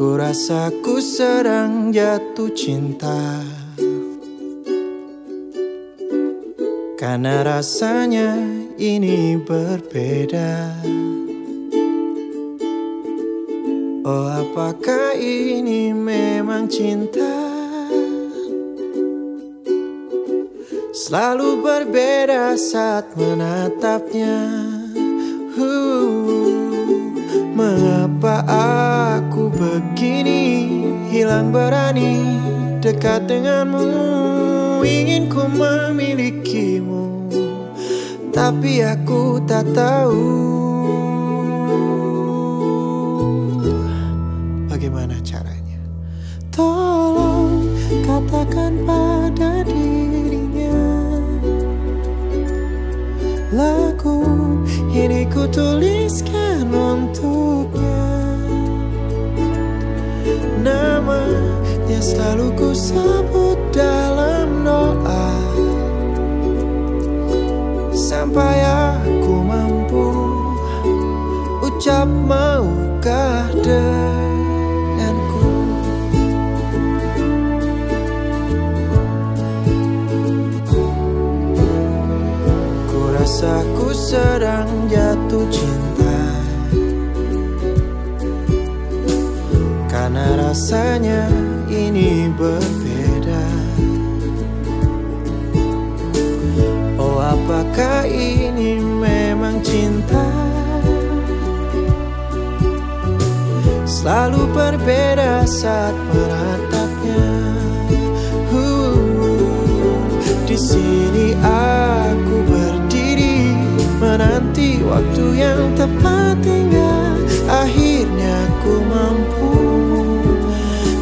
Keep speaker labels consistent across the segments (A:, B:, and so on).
A: Ku rasa ku sedang jatuh cinta. Karena rasanya ini berbeda. Oh apakah ini memang cinta? Selalu berbeda saat menatapnya. Uh, Mengapa aku begini Hilang berani dekat denganmu. Ingin ku memilikimu Tapi aku tak tahu. Bagaimana caranya? Tolong katakan pada dirinya Lagu ini ku tuliskan selalu ku sebut dalam doa. Sampai aku mampu ucap maukah denganku? Ku rasa ku sedang jatuh cinta. Karena rasanya ini berbeda. Oh apakah ini memang cinta? Selalu berbeda saat menatapnya uh, Di sini aku berdiri Menanti waktu yang tepat hingga Akhirnya ku mampu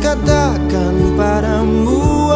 A: Katakan padamu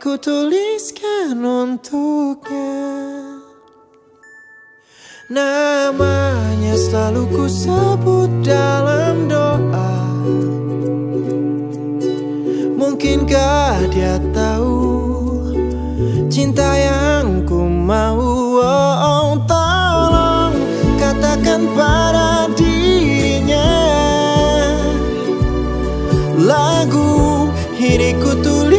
A: ku tuliskan untuknya. Namanya selalu ku sebut dalam doa. Mungkinkah dia tahu Cinta yang ku mau? Oh, oh, Tolong katakan pada dirinya. Lagu ini ku tuliskan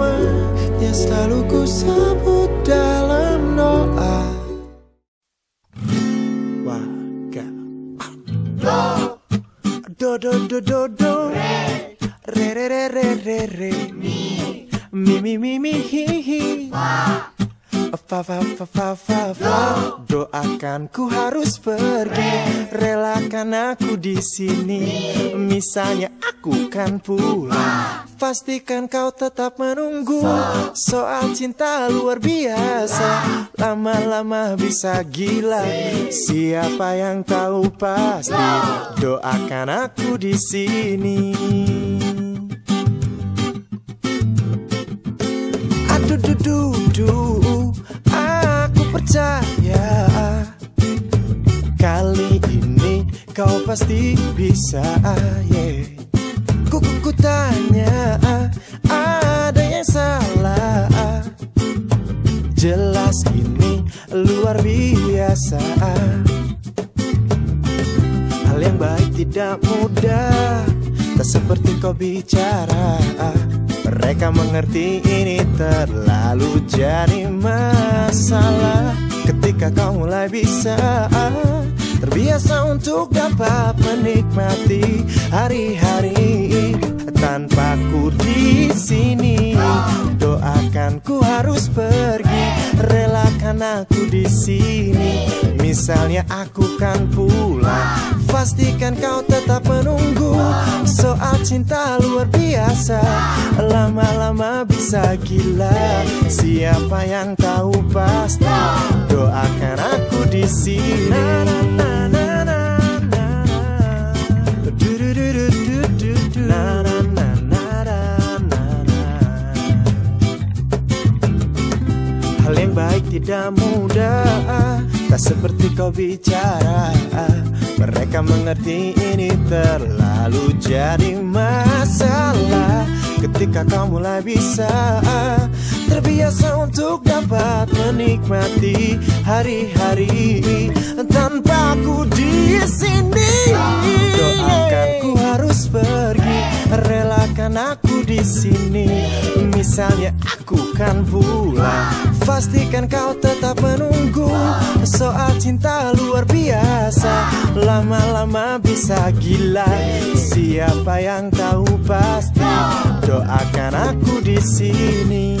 A: Namanya selalu ku sebut dalam doa. Gak Do do do do do. Re re re re re re. Mi mi mi mi hi hi. Fa fa fa fa fa fa. Doakan ku harus pergi. Relakan aku di sini. Misalnya aku kan pulang Pastikan kau tetap menunggu. Soal cinta luar biasa Lama-lama bisa gila. Siapa yang tahu pasti Doakan aku di sini. Aduh du du du Aku percaya. Kali ini kau pasti bisa yeah. Kuku ku tanya ada yang salah? Jelas ini luar biasa. Hal yang baik tidak mudah Tak seperti kau bicara. Mereka mengerti ini terlalu jadi masalah. Ketika kau mulai bisa Terbiasa untuk dapat menikmati hari-hari tanpa ku di sini. Doakan ku harus pergi, relakan aku di sini. Misalnya aku kan pulang, pastikan kau tetap menunggu. Cinta luar biasa, lama-lama bisa gila. Siapa yang tahu pasti, doakan aku di sini. Hal yang baik tidak mudah Tak seperti kau bicara Mereka mengerti ini terlalu jadi masalah. Ketika kau mulai bisa Terbiasa untuk dapat menikmati hari-hari Tanpa aku di sini. Doakan ku harus pergi Relakan aku di sini. Misalnya aku kan pulang Pastikan kau tetap menunggu. Soal cinta luar biasa Lama-lama bisa gila. Siapa yang tahu pasti Doakan aku di sini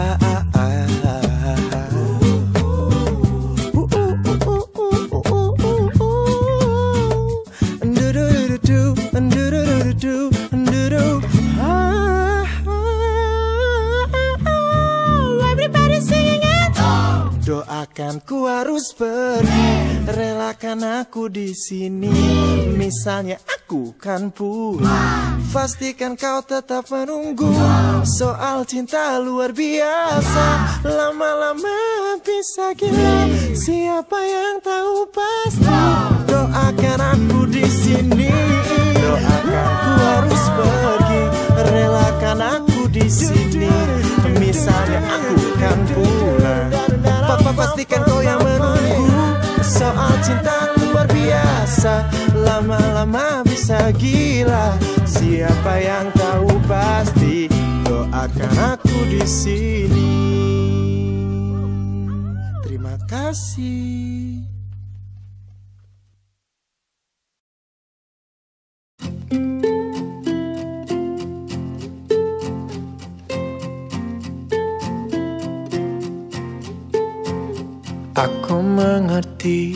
A: Aku di sini. Misalnya aku kan pulang, pastikan kau tetap menunggu. Soal cinta luar biasa, lama-lama bisa gila. Siapa yang tahu pasti? Doakan aku di sini. Doakan ku harus pergi, relakan aku di sini. Misalnya aku kan pulang. Papa pastikan kau yang menunggu Lama-lama bisa gila. Siapa yang tahu pasti Doakan aku di sini. Terima kasih. Aku mengerti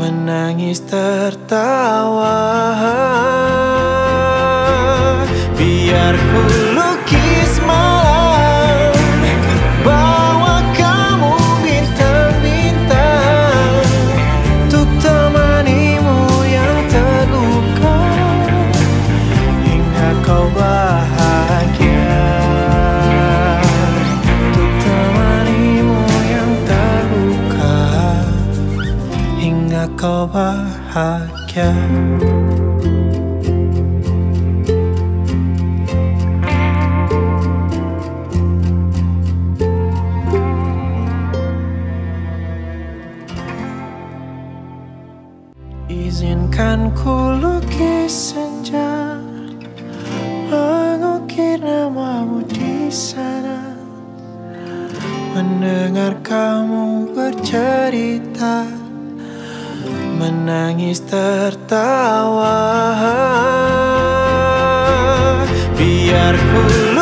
A: Menangis tertawa. Biar ku Izinkan ku lukis senja Mengukir namamu di sana. Mendengar kamu bercerita Menangis tertawa. Biar ku